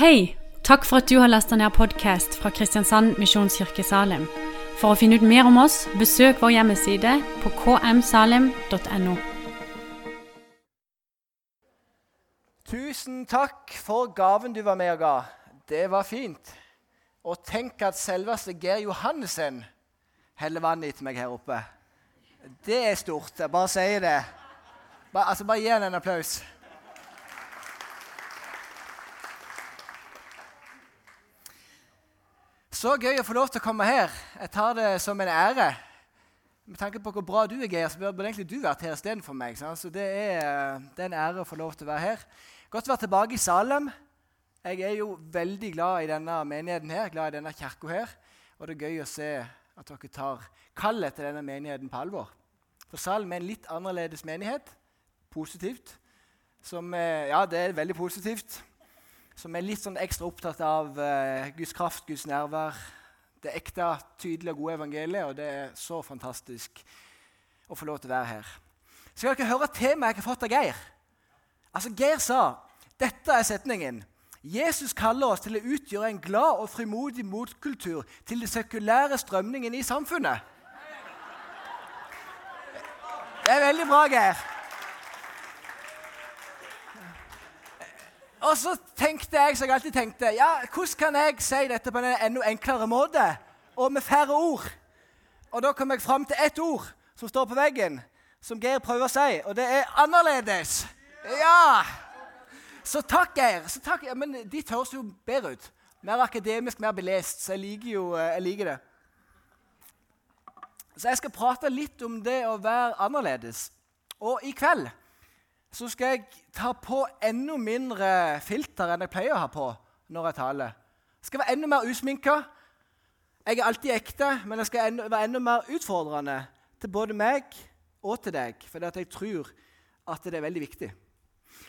Hei! Takk for at du har lasta ned podkast fra Kristiansand Misjonskirke Salim. For å finne ut mer om oss, besøk vår hjemmeside på kmsalim.no. Tusen takk for gaven du var med og ga. Det var fint. Og tenk at selveste Geir Johannessen heller vann til meg her oppe. Det er stort. Jeg bare sier det. Bare, altså, bare gi han en applaus. Så gøy å få lov til å komme her. Jeg tar det som en ære. Med tanke på hvor bra du er, Geir, så burde egentlig du vært her istedenfor meg. Så det er, det er en ære å få lov til å være her. Godt å være tilbake i Salem. Jeg er jo veldig glad i denne menigheten her, glad i denne kirka her. Og det er gøy å se at dere tar kallet til denne menigheten på alvor. For Salem er en litt annerledes menighet. Positivt. Som, ja, det er veldig positivt som er litt sånn ekstra opptatt av uh, Guds kraft, Guds nærvær. Det ekte, tydelige og gode evangeliet, og det er så fantastisk å få lov til å være her. Skal dere høre temaet jeg har fått av Geir? Altså, Geir sa dette er setningen. Jesus kaller oss til å utgjøre en glad og frimodig motkultur til den sekulære strømningen i samfunnet. Det er veldig bra, Geir. Og så tenkte jeg som jeg alltid tenkte, ja, hvordan kan jeg si dette på en enda enklere måte? Og med færre ord. Og da kom jeg fram til ett ord som står på veggen, som Geir prøver å si, og det er 'annerledes'. Ja! Så takk, Geir. Så takk. Ja, men ditt høres jo bedre ut. Mer akademisk, mer belest. Så jeg liker jo eh, jeg liker det. Så jeg skal prate litt om det å være annerledes. Og i kveld så skal jeg ta på enda mindre filter enn jeg pleier å ha på når jeg taler. Jeg skal være enda mer usminka. Jeg er alltid ekte, men jeg skal være enda mer utfordrende til både meg og til deg, fordi jeg tror at det er veldig viktig.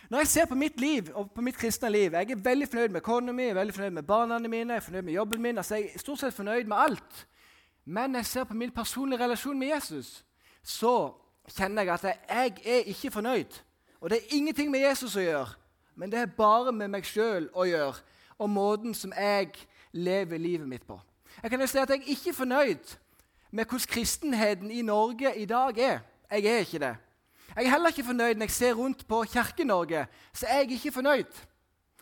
Når jeg ser på mitt liv og på mitt kristne liv Jeg er veldig fornøyd med kona mi, veldig fornøyd med barna mine, jeg er fornøyd med jobben min. altså Jeg er stort sett fornøyd med alt. Men når jeg ser på min personlige relasjon med Jesus, så kjenner jeg at jeg er ikke fornøyd. Og det er ingenting med Jesus å gjøre, men det er bare med meg sjøl å gjøre, og måten som jeg lever livet mitt på. Jeg kan jo si at jeg er ikke fornøyd med hvordan kristenheten i Norge i dag er. Jeg er ikke det. Jeg er heller ikke fornøyd når jeg ser rundt på Kirke-Norge. Så jeg er ikke fornøyd.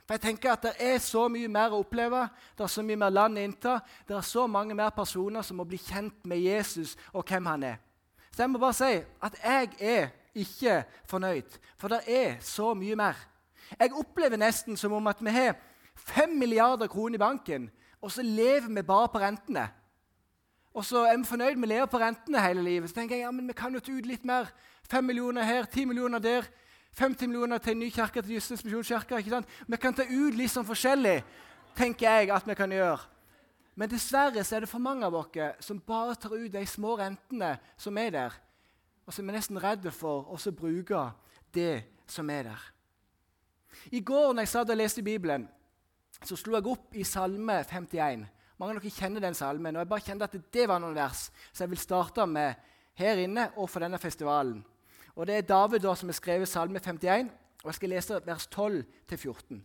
For jeg tenker at Det er så mye mer å oppleve, det er så mye mer land å innta. Det er så mange mer personer som må bli kjent med Jesus og hvem han er. Så jeg må bare si at jeg er ikke fornøyd. For det er så mye mer. Jeg opplever nesten som om at vi har 5 milliarder kroner i banken, og så lever vi bare på rentene. Og så er vi fornøyd med å leve på rentene hele livet. Så tenker jeg ja, men vi kan jo ta ut litt mer. 5 millioner her, 10 millioner der. 50 millioner til en ny kirke, til Justins misjonskirke. Vi kan ta ut litt sånn forskjellig, tenker jeg at vi kan gjøre. Men dessverre så er det for mange av oss som bare tar ut de små rentene som er der. Og så er vi nesten redde for å bruke det som er der. I går når jeg satt og leste Bibelen, så slo jeg opp i Salme 51. Mange av dere kjenner den salmen. og jeg bare kjente at Det var noen vers som jeg vil starte med her inne og for denne festivalen. Og Det er David da, som har skrevet Salme 51, og jeg skal lese vers 12-14.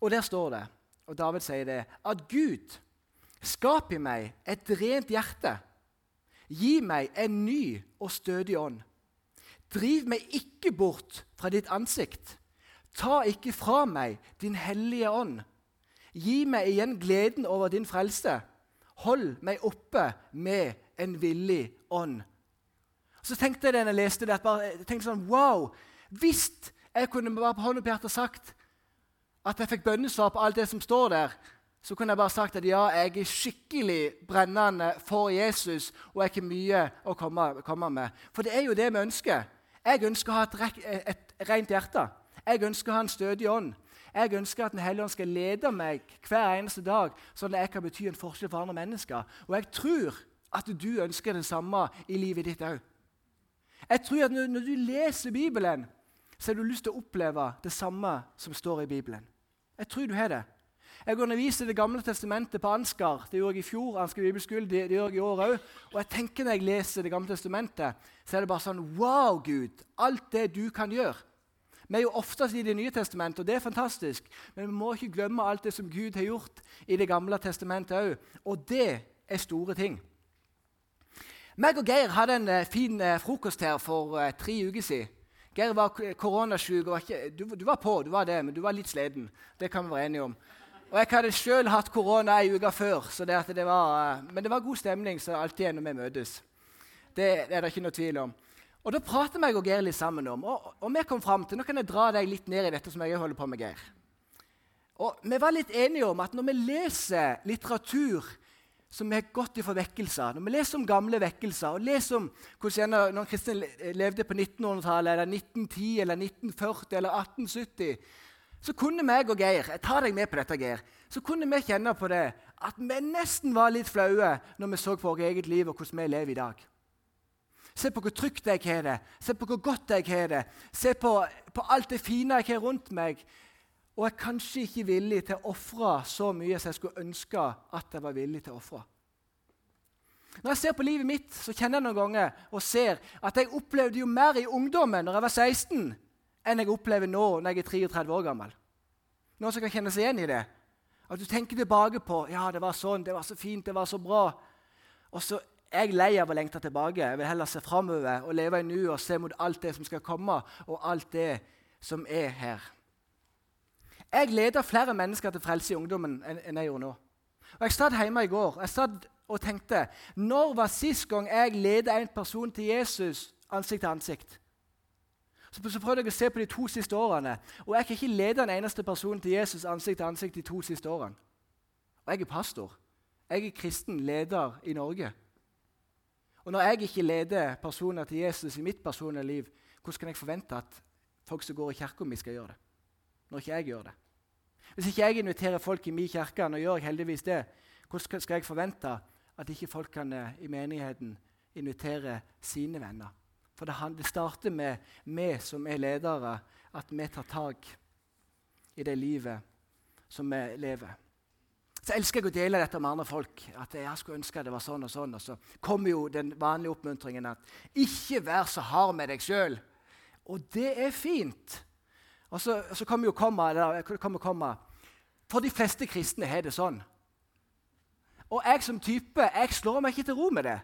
Og Der står det, og David sier det, at Gud skap i meg et rent hjerte Gi meg en ny og stødig ånd. Driv meg ikke bort fra ditt ansikt. Ta ikke fra meg din hellige ånd. Gi meg igjen gleden over din frelse. Hold meg oppe med en villig ånd. Så tenkte jeg da jeg leste det, jeg tenkte sånn, wow, Hvis jeg kunne bare på hånd og på hjertet sagt at jeg fikk bønnesvar på alt det som står der, så kunne jeg bare sagt at ja, jeg er skikkelig brennende for Jesus, og jeg har ikke mye å komme, komme, med. For det er jo det vi ønsker. Jeg ønsker å ha et, rek, et rent hjerte. Jeg ønsker å ha en stødig ånd. Jeg ønsker at Den hellige ånd skal lede meg hver eneste dag, sånn at jeg kan bety en forskjell for andre mennesker. Og jeg tror at du ønsker det samme i livet ditt òg. Jeg tror at når, du leser Bibelen, så har du lyst til å oppleve det samme som står i Bibelen. Jeg tror du har det. Jeg underviser Det gamle testamentet på Ansgar. Det gjorde jeg i fjor. Ansgar bibelskole, det, det gjør jeg i år òg. Og jeg tenker når jeg leser Det gamle testamentet, så er det bare sånn Wow, Gud! Alt det du kan gjøre. Vi er jo oftest i Det nye testamentet, og det er fantastisk. Men vi må ikke glemme alt det som Gud har gjort i Det gamle testamentet òg. Og det er store ting. Meg og Geir hadde en eh, fin eh, frokost her for uh, tre uker siden. Geir var koronasyk. Du, du, var på, du var det, men du var litt sliten. Det kan vi være enige om. Og Jeg hadde sjøl hatt korona ei uke før, det det var, men det var god stemning så alltid når vi møtes. Det er det ikke noe tvil om. Og Da prater vi og Geir litt sammen om, og, og vi kom fram til Nå kan jeg dra deg litt ned i dette som jeg holder på med, Geir. Og Vi var litt enige om at når vi leser litteratur som har gått i vekkelser, når vi leser om gamle vekkelser og leser om hvordan noen kristne levde på 1900-tallet, eller 1910, eller 1940 eller 1870, så kunne meg og Geir jeg tar deg med på dette, Geir, så kunne vi kjenne på det at vi nesten var litt flaue når vi så på vårt eget liv og hvordan vi lever i dag. Se på hvor trygt jeg har det, se på hvor godt jeg har det. Se på, på alt det fine jeg har rundt meg. Og jeg er kanskje ikke villig til å ofre så mye som jeg skulle ønske at jeg var villig til å ofre. Når jeg ser på livet mitt, så kjenner jeg noen ganger og ser at jeg opplevde jo mer i ungdommen når jeg var 16, enn jeg opplever nå når jeg er 33 år gammel. Noen som kan kjenne seg igjen i det? At du tenker tilbake på ja, det var sånn, det var så fint, det var så bra. Og så er jeg lei av å lengte tilbake. Jeg vil heller se framover og leve i nuet og se mot alt det som skal komme, og alt det som er her. Jeg leder flere mennesker til frelse i ungdommen enn jeg gjorde nå. Og Jeg satt hjemme i går jeg satt og tenkte Når var sist gang jeg ledet en person til Jesus ansikt til ansikt? Så, så jeg å se på de to siste årene, og jeg kan ikke lede en eneste person til Jesus ansikt til ansikt de to siste årene. Og jeg er pastor. Jeg er kristen leder i Norge. Og når jeg ikke leder personer til Jesus i mitt personlige liv, hvordan kan jeg forvente at folk som går i kirka mi, skal gjøre det? Når ikke jeg gjør det. Hvis ikke jeg inviterer folk i min kirke, nå gjør jeg heldigvis det, hvordan skal jeg forvente at ikke folk kan eh, i menigheten invitere sine venner? For det, starter med vi som er ledere, at vi tar tak i det livet som vi lever. Så elsker jeg å dele dette med andre folk. At jeg skulle ønske det var sånn Og sånn. Og så kommer jo den vanlige oppmuntringen at 'ikke vær så hard med deg sjøl'. Og det er fint. Og så, så kommer jo komma, kommer komma. For de fleste kristne har det sånn. Og jeg som type jeg slår meg ikke til ro med det.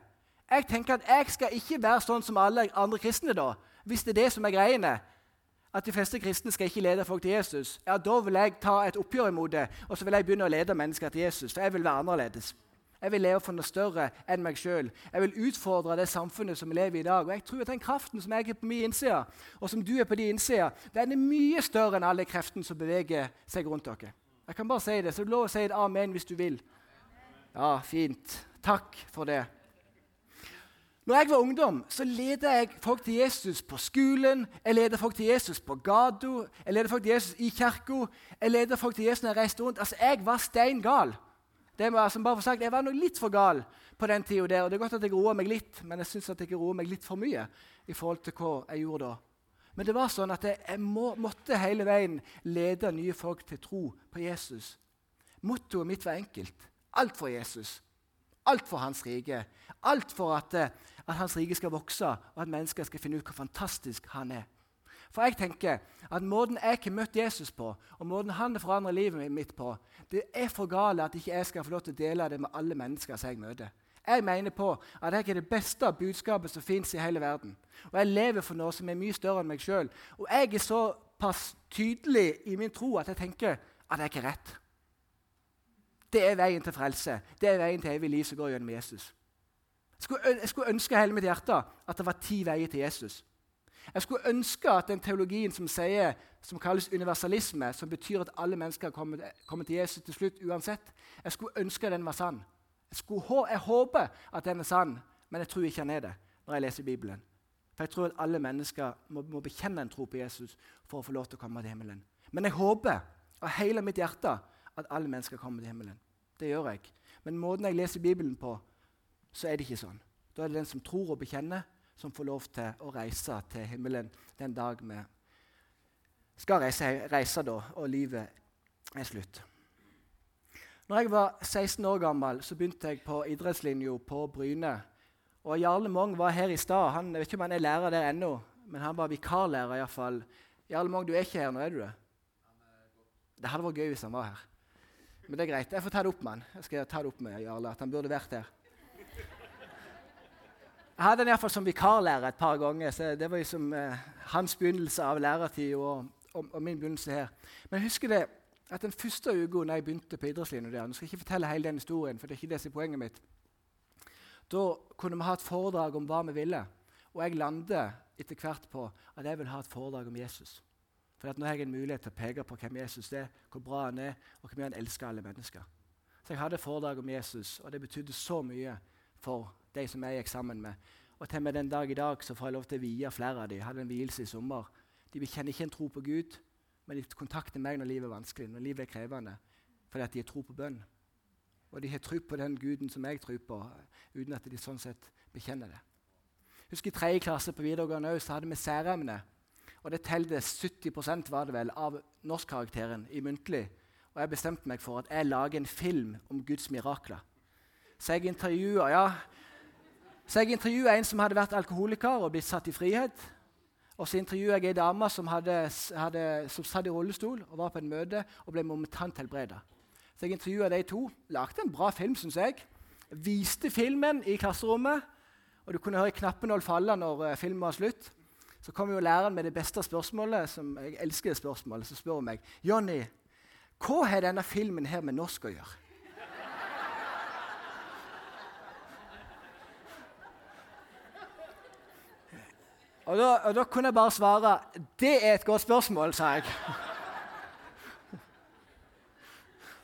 Jeg tenker at jeg skal ikke være sånn som alle andre kristne, da, hvis det er det som er greiene. At de fleste kristne skal ikke lede folk til Jesus. Ja, Da vil jeg ta et oppgjør imot det, og så vil jeg begynne å lede mennesker til Jesus. For jeg vil være annerledes. Jeg vil leve for noe større enn meg sjøl. Jeg vil utfordre det samfunnet som vi lever i i dag. Og jeg tror at den kraften som jeg er på min innside, og som du er på din innside, den er mye større enn alle kreftene som beveger seg rundt dere. Jeg kan bare si det, så lov å si et amen hvis du vil. Ja, fint. Takk for det. Når jeg var ungdom, så ledet jeg folk til Jesus på skolen, jeg ledet folk til Jesus på gata, jeg ledet folk til Jesus i kirka, jeg ledet folk til Jesus når jeg reiste rundt. Altså, Jeg var stein gal. Det jeg, altså bare få sagt, jeg var nok litt for gal på den tida der. og Det er godt at jeg roer meg litt, men jeg syns jeg roer meg litt for mye i forhold til hva jeg gjorde da. Men det var sånn at jeg, jeg må, måtte hele veien lede nye folk til tro på Jesus. Mottoet mitt var enkelt. Alt for Jesus. Alt for Hans rike. Alt for at, eh, at Hans rike skal vokse, og at mennesker skal finne ut hvor fantastisk han er. For jeg tenker at Måten jeg har møtt Jesus på, og måten han har forandret livet mitt på, det er for gale at ikke jeg skal få lov til å dele det med alle mennesker som jeg møter. Jeg mener på at jeg er det beste budskapet som fins i hele verden. Og jeg lever for noe som er mye større enn meg sjøl. Og jeg er såpass tydelig i min tro at jeg tenker at jeg ikke er rett. Det er veien til frelse. Det er veien til evig liv som går gjennom Jesus. Jeg skulle, ønske hele mitt hjerte at det var ti veier til Jesus. Jeg skulle ønske at den teologien som, sier, som kalles universalisme, som betyr at alle mennesker kommer, til Jesus til slutt uansett, jeg skulle ønske den var sann. Jeg, jeg håper at den er sann, men jeg tror ikke han er det når jeg leser Bibelen. For jeg tror at alle mennesker må, må bekjenne en tro på Jesus for å få lov til å komme til himmelen. Men jeg håper av hele mitt hjerte at alle mennesker kommer til himmelen. Det gjør jeg. Men måten jeg leser Bibelen på, så er det ikke sånn. Da er det den som tror og bekjenner, som får lov til å reise til himmelen den dag vi skal reise, reise da, og livet er slutt. Når jeg var 16 år gammel, så begynte jeg på idrettslinja på Bryne. Og Jarle Mong var her i stad. Jeg vet ikke om han er lærer der ennå, men han var vikarlærer i, hvert fall, Jarle Mong, du er ikke her nå, er du det? Det hadde vært gøy hvis han var her. Men det er greit. Jeg får ta det opp med han. Jeg skal ta det opp med Jarle, at han burde vært her. Jeg hadde han iallfall som vikarlærer et par ganger. så Det var liksom eh, hans begynnelse av lærertid og, og, og, min begynnelse her. Men jeg husker det at den første uka når jeg begynte på idrettslinja der Nå skal jeg ikke fortelle hele den historien, for det er ikke det som er poenget mitt. Da kunne vi ha et foredrag om hva vi ville. Og jeg landet etter hvert på at jeg vil ha et foredrag om Jesus. For nå har jeg en mulighet til å peke på hvem Jesus er, hvor bra han er, og hvor mye han elsker alle mennesker. Så jeg hadde foredrag om Jesus, og det betydde så mye for de som jeg gikk sammen med. Og til meg den dag i dag så får jeg lov til å vie flere av dem. Jeg hadde en vielse i sommer. De kjenner ikke en tro på Gud, men de kontakter meg når livet er vanskelig, når livet er krevende, fordi at de har tro på bønn. Og de har tro på den guden som jeg tror på, uten at de sånn sett bekjenner det. Husk I tredje klasse på videregående også, så hadde vi særemne. Og det telte 70% var det vel, av norskkarakteren i muntlig. Og jeg bestemte meg for at jeg lager en film om Guds mirakler. Så jeg intervjua ja, en som hadde vært alkoholiker og blitt satt i frihet. Og så intervjua jeg ei dame som, hadde, som satt i rullestol og var på en møte og ble momentant helbreda. Så jeg intervjua de to. Lagde en bra film, syns jeg. Viste filmen i klasserommet. Og du kunne høre knappenål falle når uh, filmen var slutt. Så kom jo læreren med det beste spørsmålet, som jeg elsker det spørsmålet. Så spør hun meg Jonny, hva har denne filmen her med norsk å gjøre? Og da, og da, kunne jeg bare svare det er et godt spørsmål, sa jeg.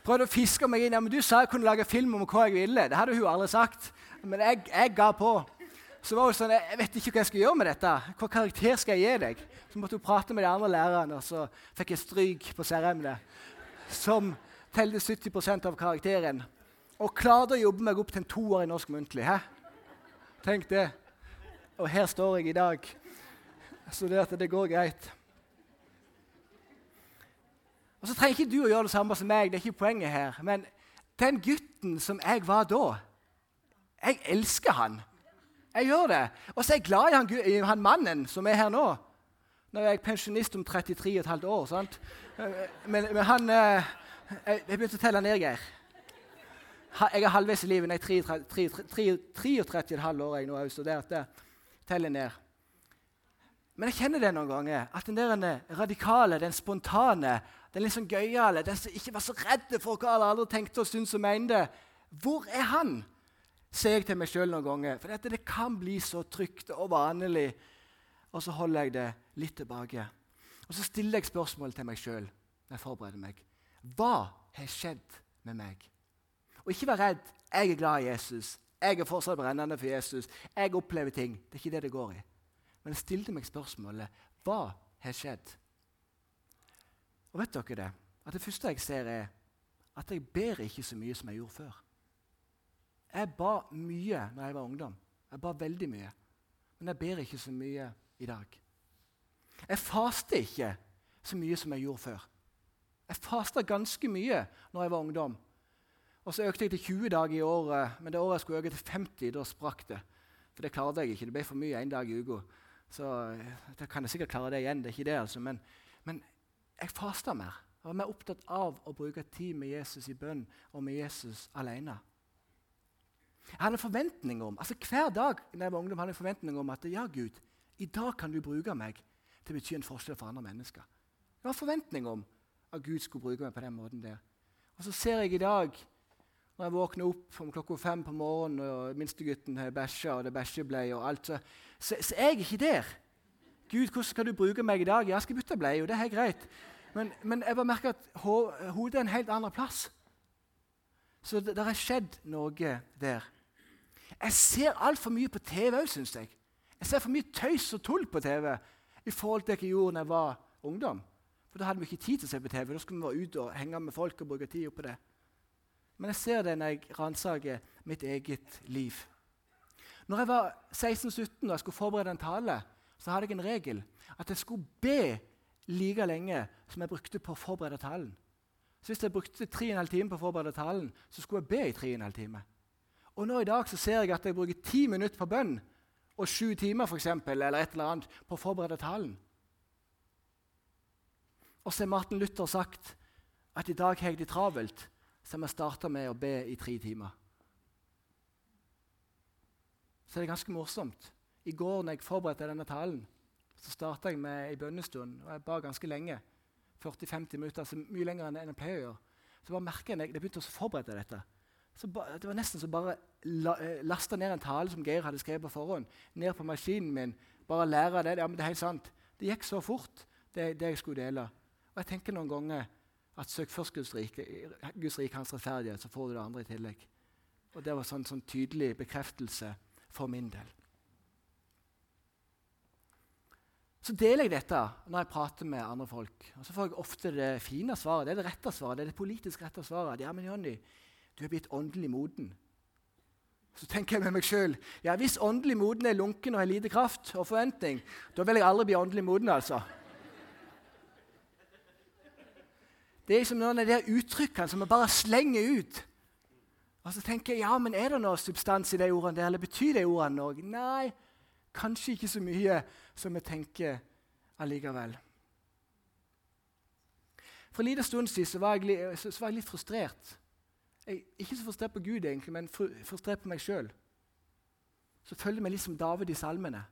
Prøvde å fiske meg inn. ja, men Du sa jeg kunne lage film om hva jeg ville. Det hadde hun aldri sagt. Men jeg, jeg ga på. Så var hun sånn, jeg vet ikke hva jeg skal gjøre med dette. Hva karakter skal jeg gi deg? Så måtte hun prate med de andre lærerne, og så fikk jeg stryk på særemnet. Som telte 70% av karakteren. Og klarte å jobbe meg opp til en toer i norsk muntlig. Hæ? Tenk det. Og her står jeg i dag. Så det, det går greit. Og så trenger ikke du å gjøre det samme som meg. det er ikke poenget her. Men den gutten som jeg var da Jeg elsker han. Jeg gjør det. Og så er jeg glad i han, i han mannen som er her nå. Nå er jeg pensjonist om 33,5 år. sant? Men, men han eh, Jeg begynte å telle ned, Geir. Jeg er halvveis i livet. Er 33,5 år jeg nå har studert det. Teller ned. Men jeg kjenner det noen ganger. At den der radikale, den spontane, den sånn gøyale, den som ikke var så redd for hva alle andre tenkte og syntes og mente Hvor er han? Sier jeg til meg sjøl noen ganger. For dette, det kan bli så trygt og vanlig. Og så holder jeg det litt tilbake. Og så stiller jeg spørsmål til meg sjøl når jeg forbereder meg. Hva har skjedd med meg? Og ikke vær redd. Jeg er glad i Jesus. Jeg er fortsatt brennende for Jesus. Jeg opplever ting. Det er ikke det det går i. Men jeg stilte meg spørsmålet hva har skjedd? Og vet dere det? At Det første jeg ser, er at jeg ber ikke så mye som jeg gjorde før. Jeg ba mye da jeg var ungdom. Jeg ba veldig mye. Men jeg ber ikke så mye i dag. Jeg faster ikke så mye som jeg gjorde før. Jeg fasta ganske mye når jeg var ungdom. Og Så økte jeg til 20 dager i året, men det året jeg skulle øke til 50, da sprakk det. For det klarte jeg ikke. Det ble for mye én dag i uka. Så eh, da kan jeg sikkert klare det igjen. det er ikke det altså. Men, men jeg fasta mer. Jeg var mer opptatt av å bruke tid med Jesus i bønn og med Jesus alene. Jeg hadde en forventning om, altså Hver dag når jeg var ungdom, hadde jeg en forventning om at ja, Gud, i dag kan du bruke meg til å bety en forskjell for andre mennesker. Det var en forventning om at Gud skulle bruke meg på den måten der. Og så ser jeg i dag, når jeg våkner opp om klokka fem på morgenen, og minstegutten har bæsja, og det er bæsjebleie og alt, så, så, så, er jeg ikke der. Gud, hvordan skal du bruke meg i dag? Jeg skal bytte bleie, og det er helt greit. Men, men jeg bare merker at hodet er en helt annen plass. Så det har skjedd noe der. Jeg ser altfor mye på TV òg, syns jeg. Jeg ser for mye tøys og tull på TV i forhold til det jeg gjorde da jeg var ungdom. For Da hadde vi ikke tid til å se på TV. Da skulle vi være ute og henge med folk og bruke tid på det. Men jeg ser det når jeg ransaker mitt eget liv. Når jeg var 16-17 og jeg skulle forberede en tale, så hadde jeg en regel at jeg skulle be like lenge som jeg brukte på å forberede talen. Så Hvis jeg brukte 3,5 timer på å forberede talen, så skulle jeg be i 3,5 timer. Og nå i dag så ser jeg at jeg bruker ti minutter på bønn og sju timer for eksempel, eller et eller annet, på å forberede talen. Og så har Martin Luther sagt at i dag har jeg det travelt, så jeg starter med å be i tre timer. Så det er ganske morsomt. I går når jeg forberedte denne talen, så starta jeg med ei bønnestund. og Jeg ba ganske lenge. 40-50 minutter, altså mye lenger enn jeg pleier å gjøre. Så bare merker jeg at jeg begynte å forberede dette. Ba, det var nesten som bare la, eh, lasta ned en tale som Geir hadde skrevet på forhånd, ned på maskinen min. Bare lære det. Ja, men det er helt sant. Det gikk så fort, det, det jeg skulle dele. Og jeg tenker noen ganger at søk først Guds rike, Guds rike hans rettferdighet, så får du det andre i tillegg. Og Det var sånn, sånn tydelig bekreftelse for min del. Så deler jeg dette når jeg prater med andre folk. Og så får jeg ofte det fine svaret, det er det rette svaret, det er det politisk rette svaret. Ja, men Jonny, du er blitt åndelig moden. Så tenker jeg med meg sjøl ja, hvis åndelig moden er lunken og har lite kraft og forventning, da vil jeg aldri bli åndelig moden, altså. Det er som noen av de uttrykkene som vi bare slenger ut. Og så tenker jeg, ja, men Er det noe substans i de ordene der, eller betyr de ordene noe? Nei, kanskje ikke så mye som vi tenker allikevel. For en liten stund siden så var jeg litt frustrert. Jeg, ikke så frustrert på Gud, egentlig, men frustrert på meg sjøl. Så følger vi meg litt som David i salmene.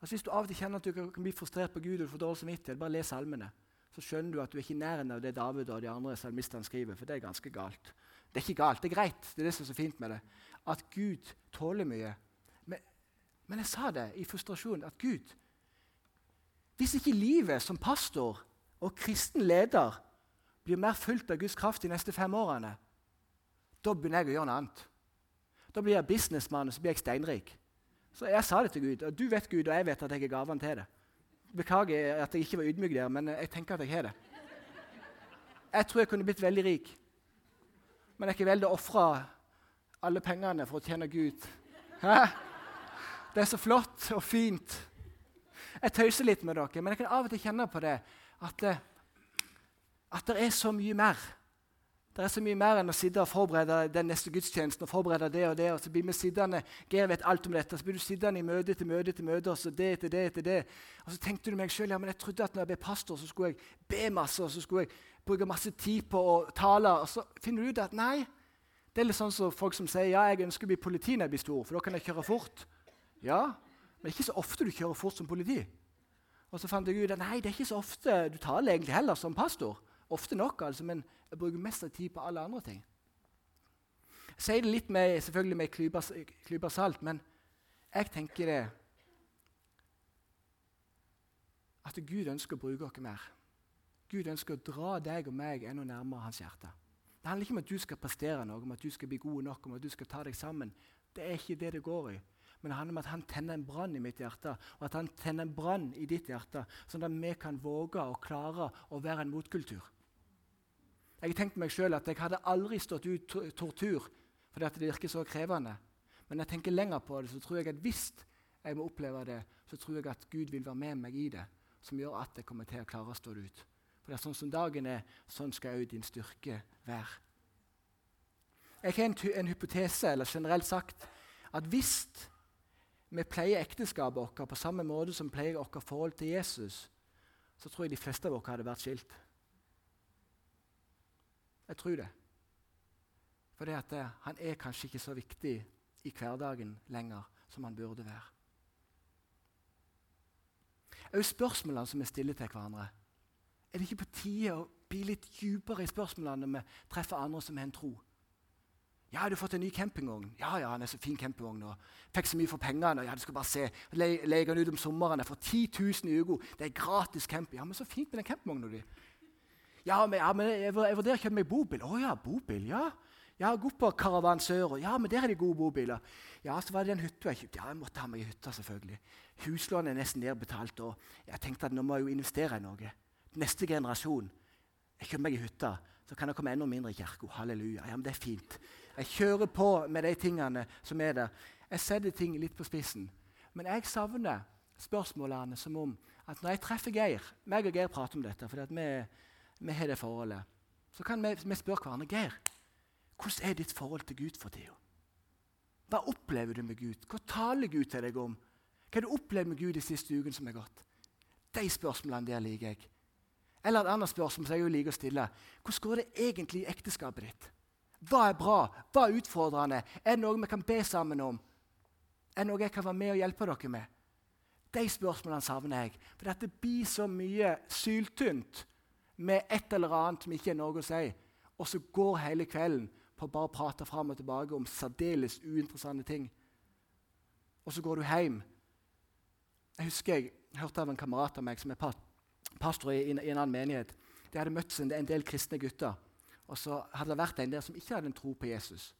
Altså, hvis du av og til kjenner at du kan bli frustrert på Gud og du får dårlig samvittighet, bare les salmene. Så skjønner du at du er ikke i nærheten av det David og de andre salmistene skriver. For det er ganske galt. Det er ikke galt, det er greit. Det er det som er så fint med det. At Gud tåler mye. Men, men jeg sa det i frustrasjon at Gud Hvis ikke livet som pastor og kristen leder blir mer fulgt av Guds kraft de neste fem årene, da begynner jeg å gjøre noe annet. Da blir jeg businessmann og så blir jeg steinrik. Så jeg sa det til Gud. Og du vet Gud, og jeg vet at jeg er gaven til det. Beklager at jeg ikke var ydmyk der, men jeg tenker at jeg har det. Jeg tror jeg kunne blitt veldig rik. Men jeg er veldig å ofre alle pengene for å tjene Gud. Hæ? Det er så flott og fint. Jeg tøyser litt med dere, men jeg kan av og til kjenne på det at at det er så mye mer. Det er så mye mer enn å sitte og forberede den neste gudstjenesten. og forberede det og det, og så blir vi sittende, Geir vet alt om dette, så blir du sittende i møte etter møte etter møte, og så det etter det etter det. Og så tenkte du meg selv, ja, men jeg trodde at når jeg ble pastor, så skulle jeg be masse, og så skulle jeg bruke masse tid på å tale, og så finner du ut at nei. Det er litt sånn som folk som sier ja, jeg ønsker å bli politi når jeg blir stor, for da kan jeg kjøre fort. Ja, men ikke så ofte du kjører fort som politi. Og så fant jeg ut at nei, det er ikke så ofte du taler egentlig heller som pastor. Ofte nok, altså, men jeg bruker mest av tid på alle andre ting. Jeg sier det litt med, selvfølgelig med klypa salt, men jeg tenker det at Gud ønsker å bruke oss mer. Gud ønsker å dra deg og meg enda nærmere hans hjerte. Det handler ikke om at du skal prestere noe, om at du skal bli god nok, om at du skal ta deg sammen. Det er ikke det det går i. Men det handler om at han tenner en brann i mitt hjerte, og at han tenner en brann i ditt hjerte, sånn at vi kan våge og klare å være en motkultur. Jeg tenkte meg selv at jeg hadde aldri stått ut tortur fordi at det virker så krevende. Men jeg tenker lenger på det, så tror jeg at hvis jeg må oppleve det, så tror jeg at Gud vil være med meg i det, som gjør at jeg kommer til å klare å stå det ut. For det er sånn som dagen er, sånn skal òg din styrke være. Jeg har en, en, hypotese, eller generelt sagt, at hvis vi pleier ekteskapet vårt på samme måte som vi pleier vårt forhold til Jesus, så tror jeg de fleste av oss hadde vært skilt. Jeg tror det. For det at han er kanskje ikke så viktig i hverdagen lenger som han burde være. Også spørsmålene som vi stiller til hverandre. Er det ikke på tide å bli litt dypere i spørsmålene når vi treffer andre som har en tro? Ja, har du fått en ny campingvogn? Ja, ja, han er så fin campingvogn og Fikk så mye for pengene. Ja, du skal bare se. Le Leier den ut om sommeren. Jeg får 10 000 i uka. Det er gratis camping. Ja, men så fint med den campingvogna di. Ja, men, ja, men jeg, jeg vurderer å kjøpe meg bobil. Å ja, bobil. Ja. Har gått på Karavan Sør. Ja, men der er de gode bobiler. Ja, så var det den hytta jeg kjøpte. Ja, jeg måtte ha meg hytta, selvfølgelig. Huslånet er nesten nedbetalt, og jeg tenkte at nå må jeg jo investere i noe neste generasjon Jeg kjøper meg ei hytte, så kan det komme enda mindre i kirka. Halleluja. Ja, men det er fint. Jeg kjører på med de tingene som er der. Jeg setter ting litt på spissen. Men jeg savner spørsmålene som om at når jeg treffer Geir meg og Geir prater om dette, fordi vi, vi, har det forholdet, så kan vi, vi spørre hverandre Geir, hvordan er ditt forhold til Gud for tida? Hva opplever du med Gud? Hva taler Gud til deg om? Hva har du opplevd med Gud de siste ukene som er gått? De spørsmålene der liker jeg. Eller et annet spørsmål som jeg liker å stille. Hvordan går det egentlig i ekteskapet ditt? Hva er bra? Hva er utfordrende? Er det noe vi kan be sammen om? Er det noe jeg kan være med og hjelpe dere med? De spørsmålene savner jeg. For dette blir så mye syltynt med et eller annet som ikke er noe å si. Og så går hele kvelden på å bare prate fram og tilbake om særdeles uinteressante ting. Og så går du hjem. Jeg husker jeg hørte av en kamerat av meg som er pastor i, i en annen menighet. De hadde møtt en, en del kristne gutter. Og så hadde det vært en der som ikke hadde en tro på Jesus.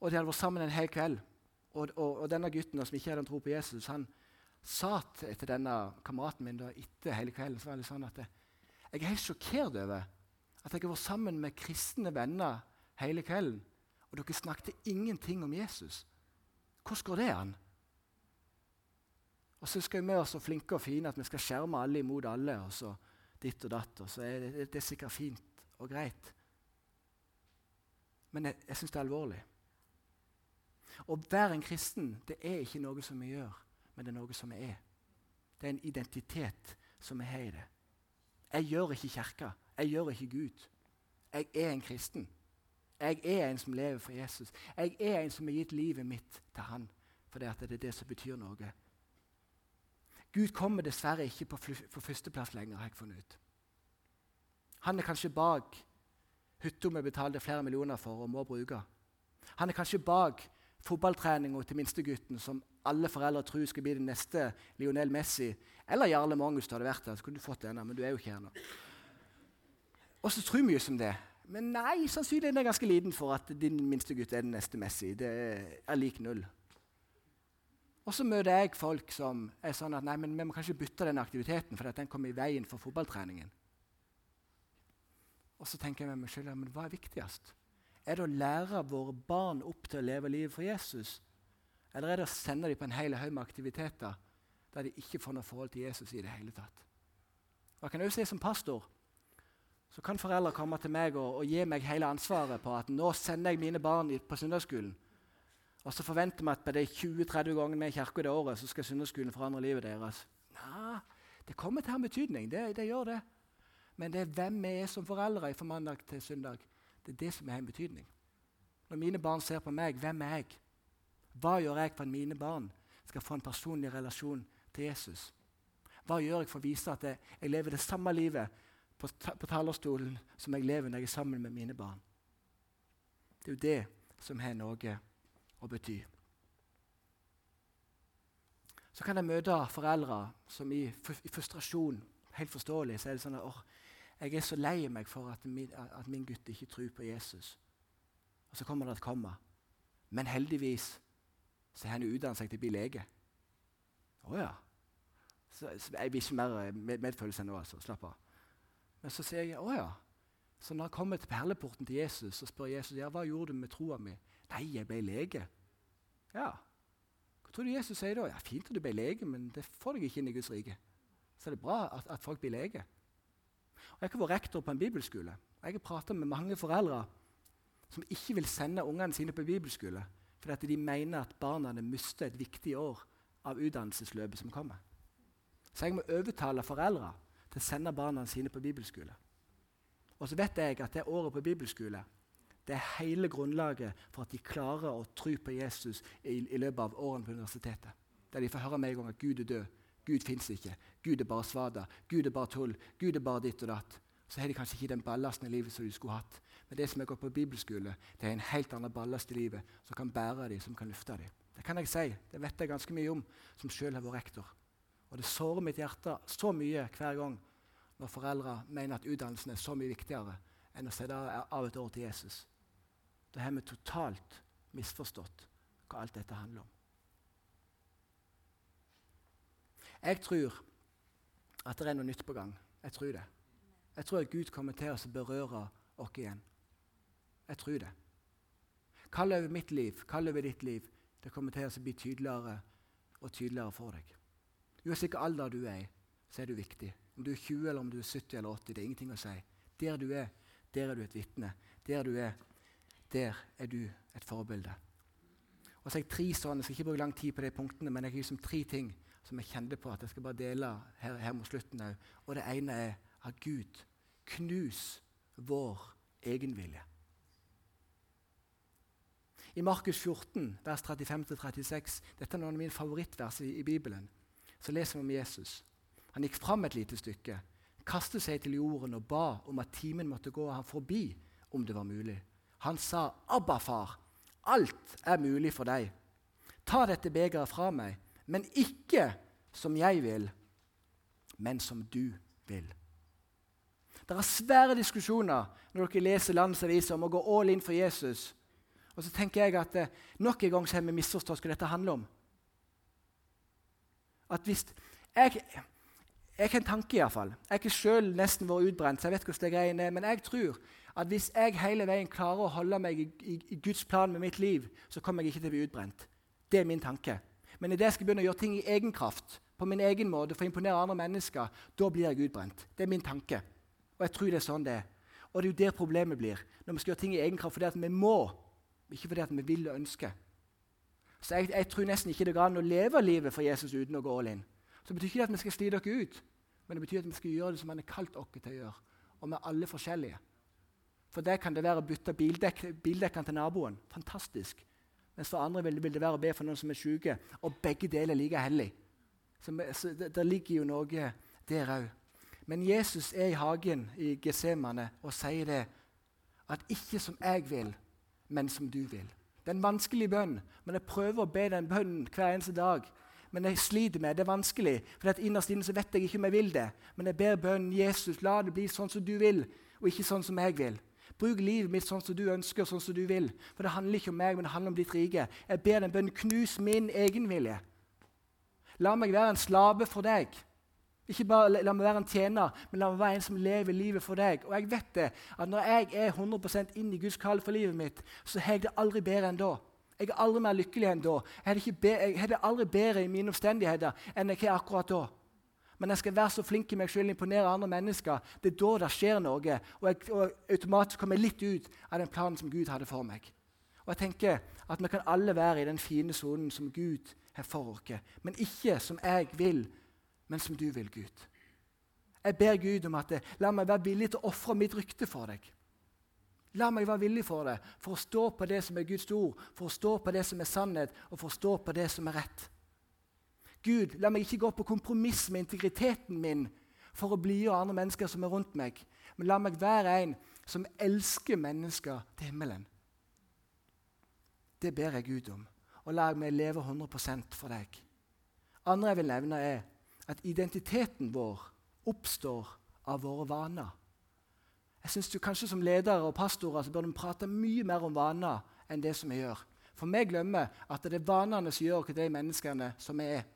Og De hadde vært sammen en hel kveld. Og, og, og denne gutten som ikke hadde en tro på Jesus, han sa til, til denne kameraten min da, etter hele kvelden så var det sånn at jeg er helt sjokkert over at jeg har vært sammen med kristne venner hele kvelden, og dere snakket ingenting om Jesus. Hvordan går det an? Og så skal vi være så flinke og fine at vi skal skjerme alle imot alle. og så ditt og datt, og så er det, det er sikkert fint og greit. Men jeg, jeg syns det er alvorlig. Å være en kristen det er ikke noe som vi gjør, men det er noe som vi er. Det er en identitet som vi har i det. Jeg gjør ikke Kirka. Jeg gjør ikke Gud. Jeg er en kristen. Jeg er en som lever for Jesus. Jeg er en som har gitt livet mitt til Han. For det, er det som betyr noe. Gud kommer dessverre ikke på, på førsteplass lenger, har jeg funnet ut. Han er kanskje bak hytta vi betalte flere millioner for og må bruke. Han er kanskje bak fotballtreninga til minstegutten, som alle foreldre tror skal bli den neste Lionel Messi. Eller Jarle Mongus, hadde vært der. så kunne du fått denne, men du er jo ikke her nå. Og så tror mye som det. Men nei, sannsynligheten er ganske liten for at din minste gutt er den neste Messi. Det er lik null. Og så møter jeg folk som er sånn at nei, men vi må kanskje bytte den aktiviteten, for den kommer i veien for fotballtreningen. Og så tenker jeg meg selv, men hva er viktigst? Er det å lære våre barn opp til å leve livet for Jesus? Eller er det å sende dem på en hel haug med aktiviteter der de ikke får noe forhold til Jesus i det hele tatt? Og jeg kan også si Som pastor så kan foreldre komme til meg og, og, gi meg hele ansvaret på at nå sender jeg mine barn på søndagsskolen. Og så forventer vi at på de 20-30 gangene vi er i det året, så skal søndagsskolen forandre livet deres. Nei, det kommer til å ha betydning. Det, det gjør det. Men det er hvem vi er som foreldre fra mandag til søndag. Det er det som har en betydning. Når mine barn ser på meg, hvem er jeg? Hva gjør jeg for at mine barn skal få en personlig relasjon til Jesus? Hva gjør jeg for å vise at jeg, lever det samme livet på, ta, på, talerstolen som jeg lever når jeg er sammen med mine barn? Det er jo det som har noe å bety. Så kan jeg møte foreldre som i, frustrasjon Helt forståelig så er det sånn at jeg er så lei meg for at min, at min gutt ikke tror på Jesus. Og så kommer det et komma. Men heldigvis så har han utdannet seg til å bli lege. Å ja. Så, så jeg vil ikke mer eh, med, medfølelse nå, altså. Slapp av. Men så sier jeg å ja. Så når jeg kommer til perleporten til Jesus, så spør Jesus ja, hva gjorde du med troa mi. Nei, jeg ble lege. Ja. Hva tror du Jesus sier da? Ja, Fint at du ble lege, men det får deg ikke inn i Guds rike. Så er det bra at, at folk blir lege. Jeg har vært rektor på en bibelskole. Jeg har prata med mange foreldre som ikke vil sende ungene sine på bibelskole fordi de mener at barna mister et viktig år av utdannelsesløpet som kommer. Så jeg må overtale foreldre til å sende barna sine på bibelskole. Og så vet jeg at det året på bibelskole det er hele grunnlaget for at de klarer å tro på Jesus i, i løpet av årene på universitetet. Der de får høre med en gang at Gud er død, Gud fins ikke. Gud er bare svada. Gud er bare tull. Gud er bare ditt og datt. Så har de kanskje ikke den ballasten i livet som de skulle hatt. Men det som er gått på bibelskole, det er en helt annen ballast i livet som kan bære dem, som kan løfte dem. Det kan jeg si. Det vet jeg ganske mye om, som sjøl har vært rektor. Og det sårer mitt hjerte så mye hver gang når foreldre mener at utdannelsen er så mye viktigere enn å sette av et år til Jesus. Da har vi totalt misforstått hva alt dette handler om. Jeg tror at det er noe nytt på gang. Jeg tror det. Jeg tror at Gud kommer til å berøre oss igjen. Jeg tror det. Kall over mitt liv, kall over ditt liv. Det kommer til å bli tydeligere og tydeligere for deg. Uansett hvilken alder du er i, så er du viktig. Om du er 20 eller om du er 70 eller 80, det er ingenting å si. Der du er, der er du et vitne. Der du er, der er du et forbilde. Og så har jeg tre sånne, Jeg skal ikke bruke lang tid på de punktene, men jeg har liksom tre ting som jeg kjente på at jeg skal bare dele her, her mot slutten òg. Og det ene er at Gud. Knus vår egenvilje. I Markus 14, vers 35-36, dette er noen av mine favorittvers i, i Bibelen, så leser vi om Jesus. Han gikk fram et lite stykke, kastet seg til jorden og ba om at timen måtte gå ham forbi om det var mulig. Han sa, 'Abba, far, alt er mulig for deg.' 'Ta dette begeret fra meg, men ikke som jeg vil, men som du vil.' Det er svære diskusjoner når dere leser landsaviser om å gå all in for Jesus. Og så tenker jeg at eh, Nok en gang så har vi misforstått hva dette handler om. At hvis, jeg, jeg har en tanke, iallfall. Jeg har ikke sjøl nesten vært utbrent, så jeg vet hvordan det greiene er, men jeg tror at hvis jeg hele veien klarer å holde meg i, i, i, Guds plan med mitt liv, så kommer jeg ikke til å bli utbrent. Det er min tanke. Men idet jeg skal begynne å gjøre ting i egen kraft, på min egen måte, for å imponere andre mennesker, da blir jeg utbrent. Det er min tanke. Og jeg tror det er sånn det er. Og det er jo der problemet blir. Når vi skal gjøre ting i egen kraft fordi at vi må, ikke fordi at vi vil og ønsker. Så jeg, jeg tror nesten ikke det går an å leve livet for Jesus uten å gå all in. Så det betyr ikke at vi skal slite dere ut, men det betyr at vi skal gjøre det som han har kalt oss til å gjøre. Og vi er alle forskjellige. For det kan det være å bytte bildekk, bildekkene til naboen. Fantastisk. Mens for andre vil det, være å be for noen som er syke. Og begge deler er like hellig. Så, så det, det, ligger jo noe der òg. Men Jesus er i hagen i Gesemane og sier det at ikke som jeg vil, men som du vil. Det er en vanskelig bønn, men jeg prøver å be den bønnen hver eneste dag. Men jeg sliter med det. er vanskelig, for innerst inne så vet jeg ikke om jeg vil det. Men jeg ber bønnen Jesus, la det bli sånn som du vil, og ikke sånn som jeg vil. Bruk livet mitt sånn som du ønsker, sånn som du vil. For det handler ikke om meg, men det handler om ditt rike. Jeg ber den bønnen, knus min egenvilje. La meg være en slave for deg. Ikke bare la meg være en tjener, men la meg være en som lever livet for deg. Og jeg vet det, at når jeg er 100% inn i Guds kall for livet mitt, så har jeg det aldri bedre enn da. Jeg er aldri mer lykkelig enn da. Jeg har det aldri bedre i mine omstendigheter enn jeg har akkurat da men jeg skal være så flink i meg selv og imponere andre mennesker. Det er da det skjer noe, og, jeg, og automatisk kommer litt ut av den planen som Gud hadde for meg. Og jeg tenker at Vi kan alle være i den fine sonen som Gud har for oss, men ikke som jeg vil, men som du vil, Gud. Jeg ber Gud om at la meg være villig til å ofre mitt rykte for deg. La meg være villig for det, for å stå på det som er Guds ord, for å stå på det som er sannhet, og for å stå på det som er rett. Gud, la meg ikke gå på kompromiss med integriteten min for å blidgjøre andre mennesker som er rundt meg, men la meg være en som elsker mennesker til himmelen. Det ber jeg Gud om, og la meg leve 100% for deg. Andre jeg vil nevne, er at identiteten vår oppstår av våre vaner. Jeg synes du Kanskje som ledere og pastorer så bør du prate mye mer om vaner enn det som vi gjør. For vi glemmer at det er vanene som gjør hva de menneskene som vi er.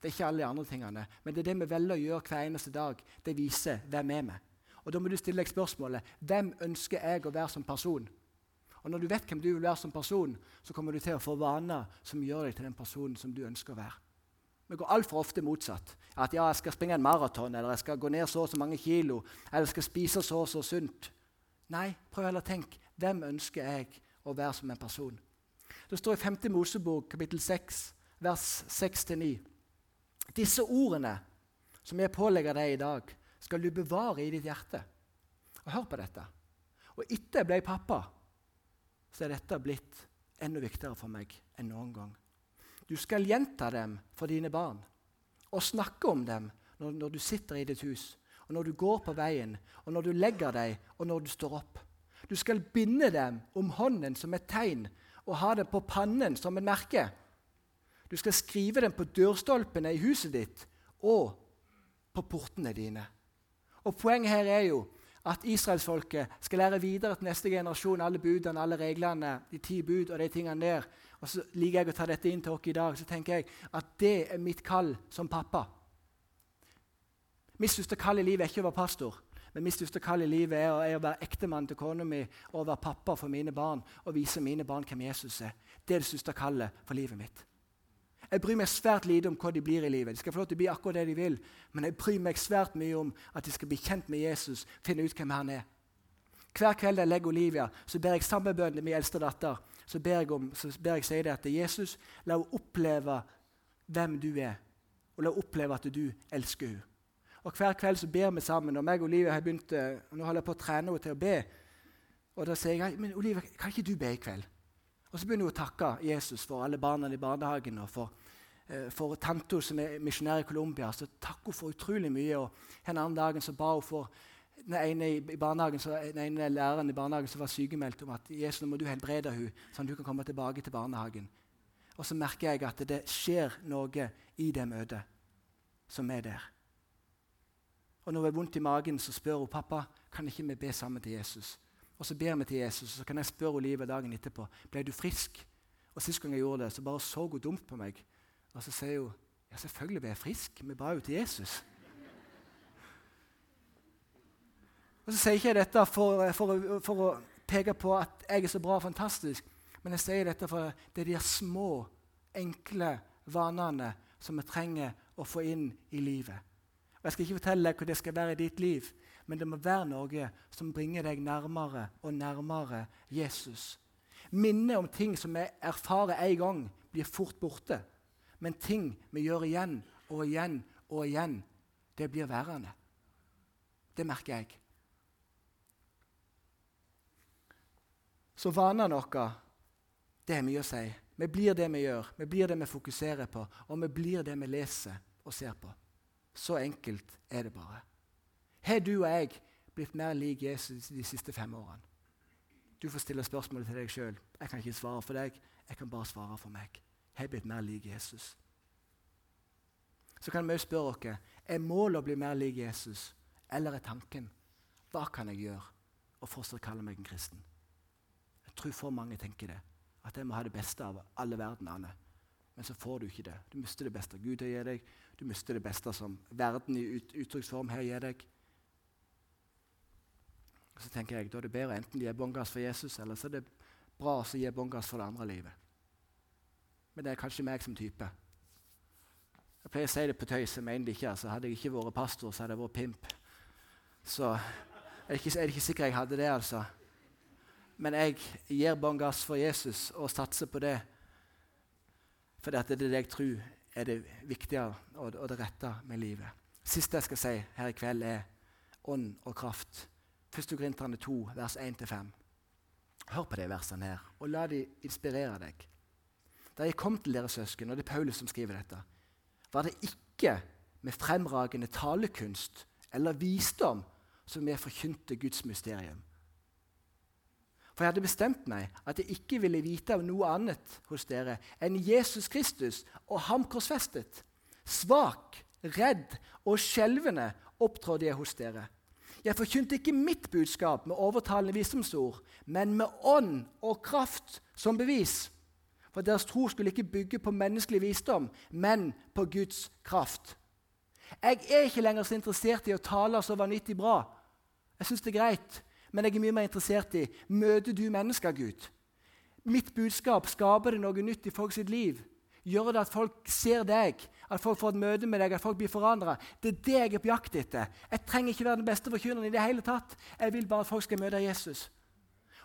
Det er ikke alle de andre tingene. Men det er det vi velger å gjøre hver eneste dag. Det viser hvem er vi Og Da må du stille deg spørsmålet hvem ønsker jeg å være som person. Og Når du vet hvem du vil være som person, så kommer du til å få vaner som gjør deg til den personen som du ønsker å være. Vi går altfor ofte motsatt. At ja, jeg skal springe en maraton, eller jeg skal gå ned så og så mange kilo, eller jeg skal spise så og så sunt. Nei, prøv heller å tenke hvem ønsker jeg å være som en person. Det står i 5. Mosebok kapittel 6, vers 6-9. Disse ordene som jeg pålegger deg i dag, skal du bevare i ditt hjerte. Og Hør på dette. Og etter jeg ble pappa, så er dette blitt enda viktigere for meg enn noen gang. Du skal gjenta dem for dine barn og snakke om dem når, når, du sitter i ditt hus, og når du går på veien, og når du legger deg, og når du står opp. Du skal binde dem om hånden som et tegn og ha det på pannen som et merke. Du skal skrive dem på dørstolpene i huset ditt og på portene dine. Og Poenget her er jo at israelsfolket skal lære videre til neste generasjon alle budene, alle reglene, de ti bud og de tingene der. Og så liker jeg å ta dette inn til oss i dag. Så tenker jeg at det er mitt kall som pappa. Mitt største kall i livet er ikke å være pastor. Men mitt største kall i livet er er å være ektemann til kona mi og være pappa for mine barn og vise mine barn hvem Jesus er. Det er det største kallet for livet mitt. Jeg bryr meg svært lite om hva de blir i livet. De skal få lov til å bli akkurat det de vil, men jeg bryr meg svært mye om at de skal bli kjent med Jesus, finne ut hvem han er. Hver kveld jeg legger Olivia, så ber jeg sammenbønn til min eldste datter. Så ber jeg, om, så ber jeg si det at Jesus, la henne oppleve hvem du er, og la henne oppleve at du elsker henne. Og Hver kveld så ber vi sammen. og meg og Olivia har begynt, og nå holder jeg på å trene henne til å be. Og Da sier jeg men Olivia, kan ikke du be i kveld? Og Så begynner hun å takke Jesus for alle barna i barnehagen og for, eh, for tante som er misjonær i Colombia. Så takk henne for utrolig mye. og En annen dagen så ba hun for den ene, i barnehagen, så, den ene læreren i barnehagen som var sykemeldt om at Jesus, nå må du helbrede henne, sånn at hun kan komme tilbake til barnehagen. Og så merker jeg at det skjer noe i det møtet som er der. Og når hun har vondt i magen, så spør hun pappa kan ikke vi be sammen til Jesus. Og Så ber vi til Jesus, og så kan jeg spørre livet dagen etterpå ble du frisk. Og Sist gang jeg gjorde det, så bare så hun dumt på meg. Og så sier hun ja, selvfølgelig ble jeg frisk. Vi ba jo til Jesus. Og Så sier ikke jeg dette for, for, for, å peke på at jeg er så bra og fantastisk, men jeg sier dette for det er de små, enkle vanene som vi trenger å få inn i livet. Og Jeg skal ikke fortelle deg hva det skal være i ditt liv, men det må være noe som bringer deg nærmere og nærmere Jesus. Minnet om ting som vi erfarer én gang, blir fort borte. Men ting vi gjør igjen og igjen og igjen, det blir værende. Det merker jeg. Så vanene våre, det er mye å si. Vi blir det vi gjør, vi blir det vi fokuserer på, og vi blir det vi leser og ser på. Så enkelt er det bare. Har du og jeg blitt mer lik Jesus de siste fem årene? Du får stille spørsmålet til deg sjøl. Jeg kan ikke svare for deg, jeg kan bare svare for meg. Har jeg blitt mer lik Jesus? Så kan vi spørre oss er målet å bli mer lik Jesus, eller er tanken hva kan jeg gjøre og fortsatt kalle meg en kristen? Jeg tror for mange tenker det. At jeg må ha det beste av alle verdenene. Men så får du ikke det. Du mister det beste Gud har gitt deg. Du mister det beste som verden i ut uttrykksform har gitt deg. Så tenker jeg, Da er det bedre enten gi bånn gass for Jesus, eller så er det bra å gi bånn gass for det andre livet. Men det er kanskje meg som type. Jeg pleier å si det på tøys, jeg mener det ikke. altså Hadde jeg ikke vært pastor, så hadde jeg vært pimp. Så er det ikke, er ikke sikkert jeg hadde det, altså. Men jeg gir bånn gass for Jesus og satser på det. For det er det jeg tror er det viktige og, det rette med livet. Siste jeg skal si her i kveld, er ånd og kraft. 1. Korinterne 2, vers 1-5. Hør på de versene her, og la de inspirere deg. Da jeg kom til dere søsken, og det er Paulus som skriver dette, var det ikke med fremragende talekunst eller visdom som jeg forkynte Guds mysterium. For jeg hadde bestemt meg at jeg ikke ville vite av noe annet hos dere enn Jesus Kristus og ham korsfestet. Svak, redd og skjelvende opptrådte jeg hos dere. Jeg forkynte ikke mitt budskap med overtalende visdomsord, men med ånd og kraft som bevis. For deres tro skulle ikke bygge på menneskelig visdom, men på Guds kraft. Jeg er ikke lenger så interessert i å tale så vanvittig bra. Jeg syns det er greit. Men jeg er mye mer interessert i møter du mennesker, Gud. Mitt budskap skaper det noe nytt i folks liv. Gjør det at folk ser deg, at folk får et møte med deg, at folk blir forandra. Det er det jeg er på jakt etter. Jeg trenger ikke være den beste forkynneren i det hele tatt. Jeg vil bare at folk skal møte Jesus.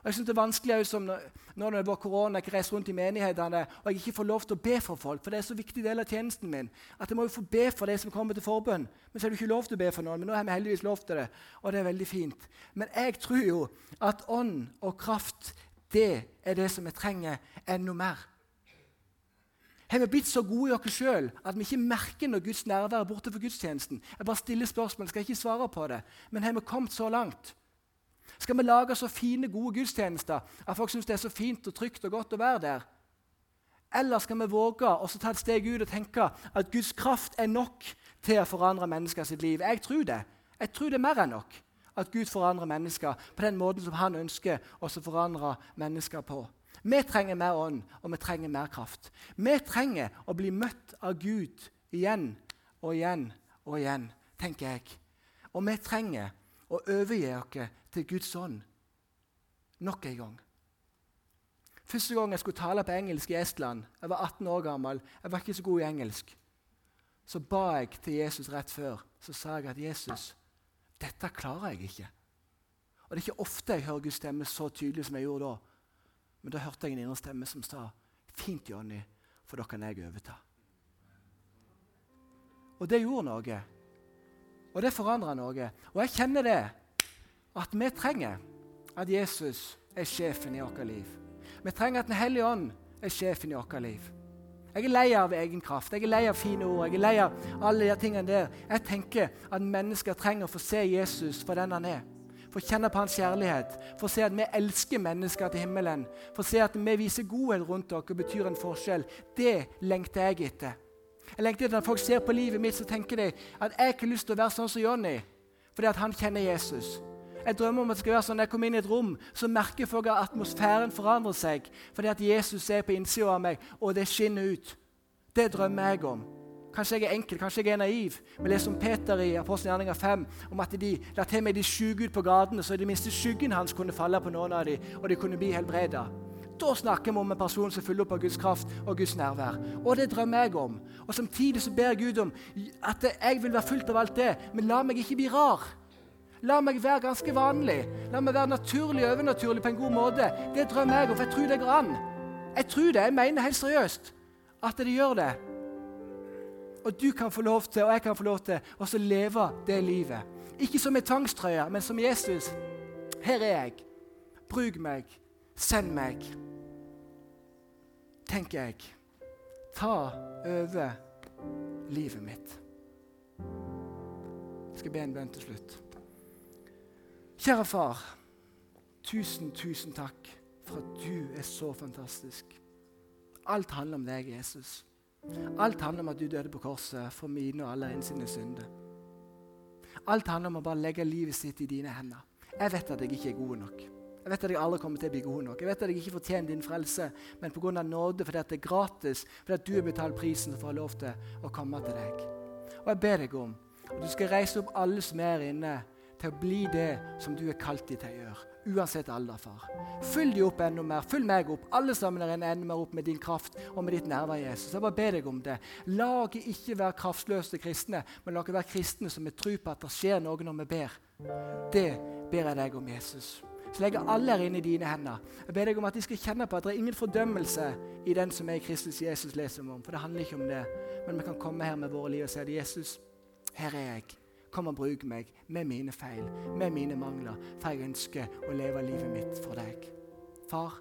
Og jeg synes Det er vanskelig som når, det var korona, jeg reiser rundt i menighetene og jeg ikke får lov til å be for folk. For det er så viktig del av tjenesten min. At jeg må jo få be for de som kommer til forbønn. Men så har du ikke lov til å be for noen. Men nå har vi heldigvis lov til det, og det er veldig fint. Men jeg tror jo at ånd og kraft, det er det som vi trenger enda mer. Har vi blitt så gode i oss sjøl at vi ikke merker når Guds nærvær er borte for gudstjenesten? Jeg bare stiller spørsmål, skal ikke svare på det. Men har vi kommet så langt? Skal vi lage så fine, gode gudstjenester at folk syns det er så fint og trygt og godt å være der? Eller skal vi våge å ta et steg ut og tenke at Guds kraft er nok til å forandre mennesker sitt liv? Jeg tror det. Jeg tror det er mer enn nok at Gud forandrer mennesker på den måten som han ønsker å forandre mennesker på. Vi trenger mer ånd, og vi trenger mer kraft. Vi trenger å bli møtt av Gud igjen og igjen og igjen, tenker jeg. Og vi trenger å overgi oss til Guds ånd nok en gang. Første gang jeg skulle tale på engelsk i Estland, jeg var 18 år gammel, jeg var ikke så god i engelsk, så ba jeg til Jesus rett før. Så sa jeg at Jesus, dette klarer jeg ikke. Og Det er ikke ofte jeg hører Guds stemme så tydelig som jeg gjorde da. Men da hørte jeg en indre stemme som sa, 'Fint, Jonny, for da kan jeg overta'. Og det gjorde noe. Og det forandra noe. Og jeg kjenner det, at vi trenger at Jesus er sjefen i vårt liv. Vi trenger at Den hellige ånd er sjefen i vårt liv. Jeg er lei av egen kraft, jeg er lei av fine ord, jeg er lei av alle de tingene der. Jeg tenker at mennesker trenger å få se Jesus for den han er. Få kjenne på hans kjærlighet, få se at vi elsker mennesker til himmelen. Få se at vi viser godhet rundt dere og betyr en forskjell. Det lengter jeg etter. Jeg lengter etter Når folk ser på livet mitt, så tenker de at jeg ikke har lyst til å være sånn som Johnny, fordi at han kjenner Jesus. Jeg drømmer om at det skal være sånn Når jeg kommer inn i et rom, så merker folk at atmosfæren forandrer seg fordi at Jesus er på innsida av meg, og det skinner ut. Det drømmer jeg om. Kanskje jeg er enkel, kanskje jeg er naiv. Vi leser om Peter i Apostelgjerninga 5 om at de la til meg de syke ut på gatene, så i det minste skyggen hans kunne falle på noen av dem, og de kunne bli helbreda. Da snakker vi om en person som fyller opp av Guds kraft og Guds nærvær. Og det drømmer jeg om. Og Samtidig så ber Gud om at jeg vil være fullt av alt det, men la meg ikke bli rar. La meg være ganske vanlig. La meg være naturlig og overnaturlig på en god måte. Det drømmer jeg om, for jeg tror det går an. Jeg tror det, jeg mener helt seriøst at det gjør det. Og du kan få lov til, og jeg kan få lov til, å leve det livet. Ikke som en tvangstrøye, men som Jesus. Her er jeg. Bruk meg. Send meg. Tenker jeg. Ta over livet mitt. Jeg skal be en bønn til slutt. Kjære far. Tusen, tusen takk for at du er så fantastisk. Alt handler om deg, Jesus. Alt handler om at du døde på korset for mine og alle sine synder. Alt handler om å bare legge livet sitt i dine hender. Jeg vet at jeg ikke er god nok. Jeg vet at jeg aldri kommer til å bli god nok. Jeg vet at jeg ikke fortjener din frelse, men pga. nåde, fordi at det er gratis, fordi at du har betalt prisen for å ha lov til å komme til deg. Og jeg ber deg om at du skal reise opp alle som er inne til å bli det som du er kalt dem til å gjøre. Uansett alder, far. Fyll dem opp enda mer. Fyll meg opp. Alle sammen er enda mer opp med din kraft og med ditt nærvær, Jesus. Jeg bare ber deg om det. La oss ikke være kraftløse kristne, men la oss være kristne som er tro på at det skjer noe når vi ber. Det ber jeg deg om, Jesus. Så legger alle her inne i dine hender. Jeg ber deg om at de skal kjenne på at det er ingen fordømmelse i den som er i Kristus Jesus leser om. For det handler ikke om det. Men vi kan komme her med våre liv og si at Jesus, her er jeg. Kom og bruk meg med mine feil, med mine mangler, for jeg ønsker å leve livet mitt for deg. Far,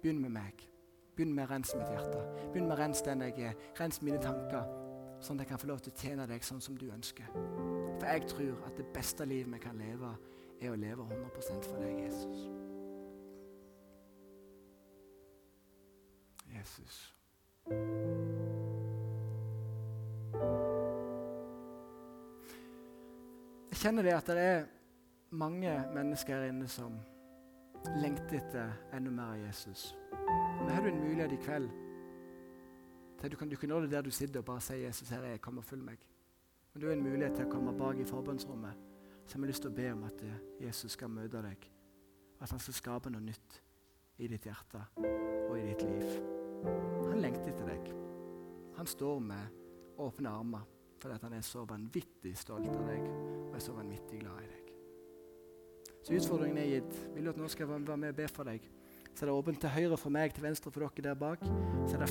begynn med meg. Begynn med å rense mitt hjerte. Begynn med å rense den jeg er. Rens mine tanker, sånn at jeg kan få lov til å tjene deg sånn som du ønsker. For jeg tror at det beste livet vi kan leve, er å leve 100% for deg, Jesus. Jesus. Kjenner det at det er mange mennesker her inne som lengter etter enda mer av Jesus. Nå har du en mulighet i kveld til du kan, du nå det der du sitter og bare si 'Jesus, her er jeg, kom og følg meg'. Men du har en mulighet til å komme bak i forbønnsrommet. Så har vi lyst til å be om at eh, Jesus skal møte deg. At han skal skape noe nytt i ditt hjerte og i ditt liv. Han lengter etter deg. Han står med åpne armer fordi han er så vanvittig stolt av deg og er så vanvittig glad i deg. Så utfordringen er gitt. Vil du at noen skal være med og be for deg? Så er det åpent til høyre for meg, til venstre for dere der bak. Så er det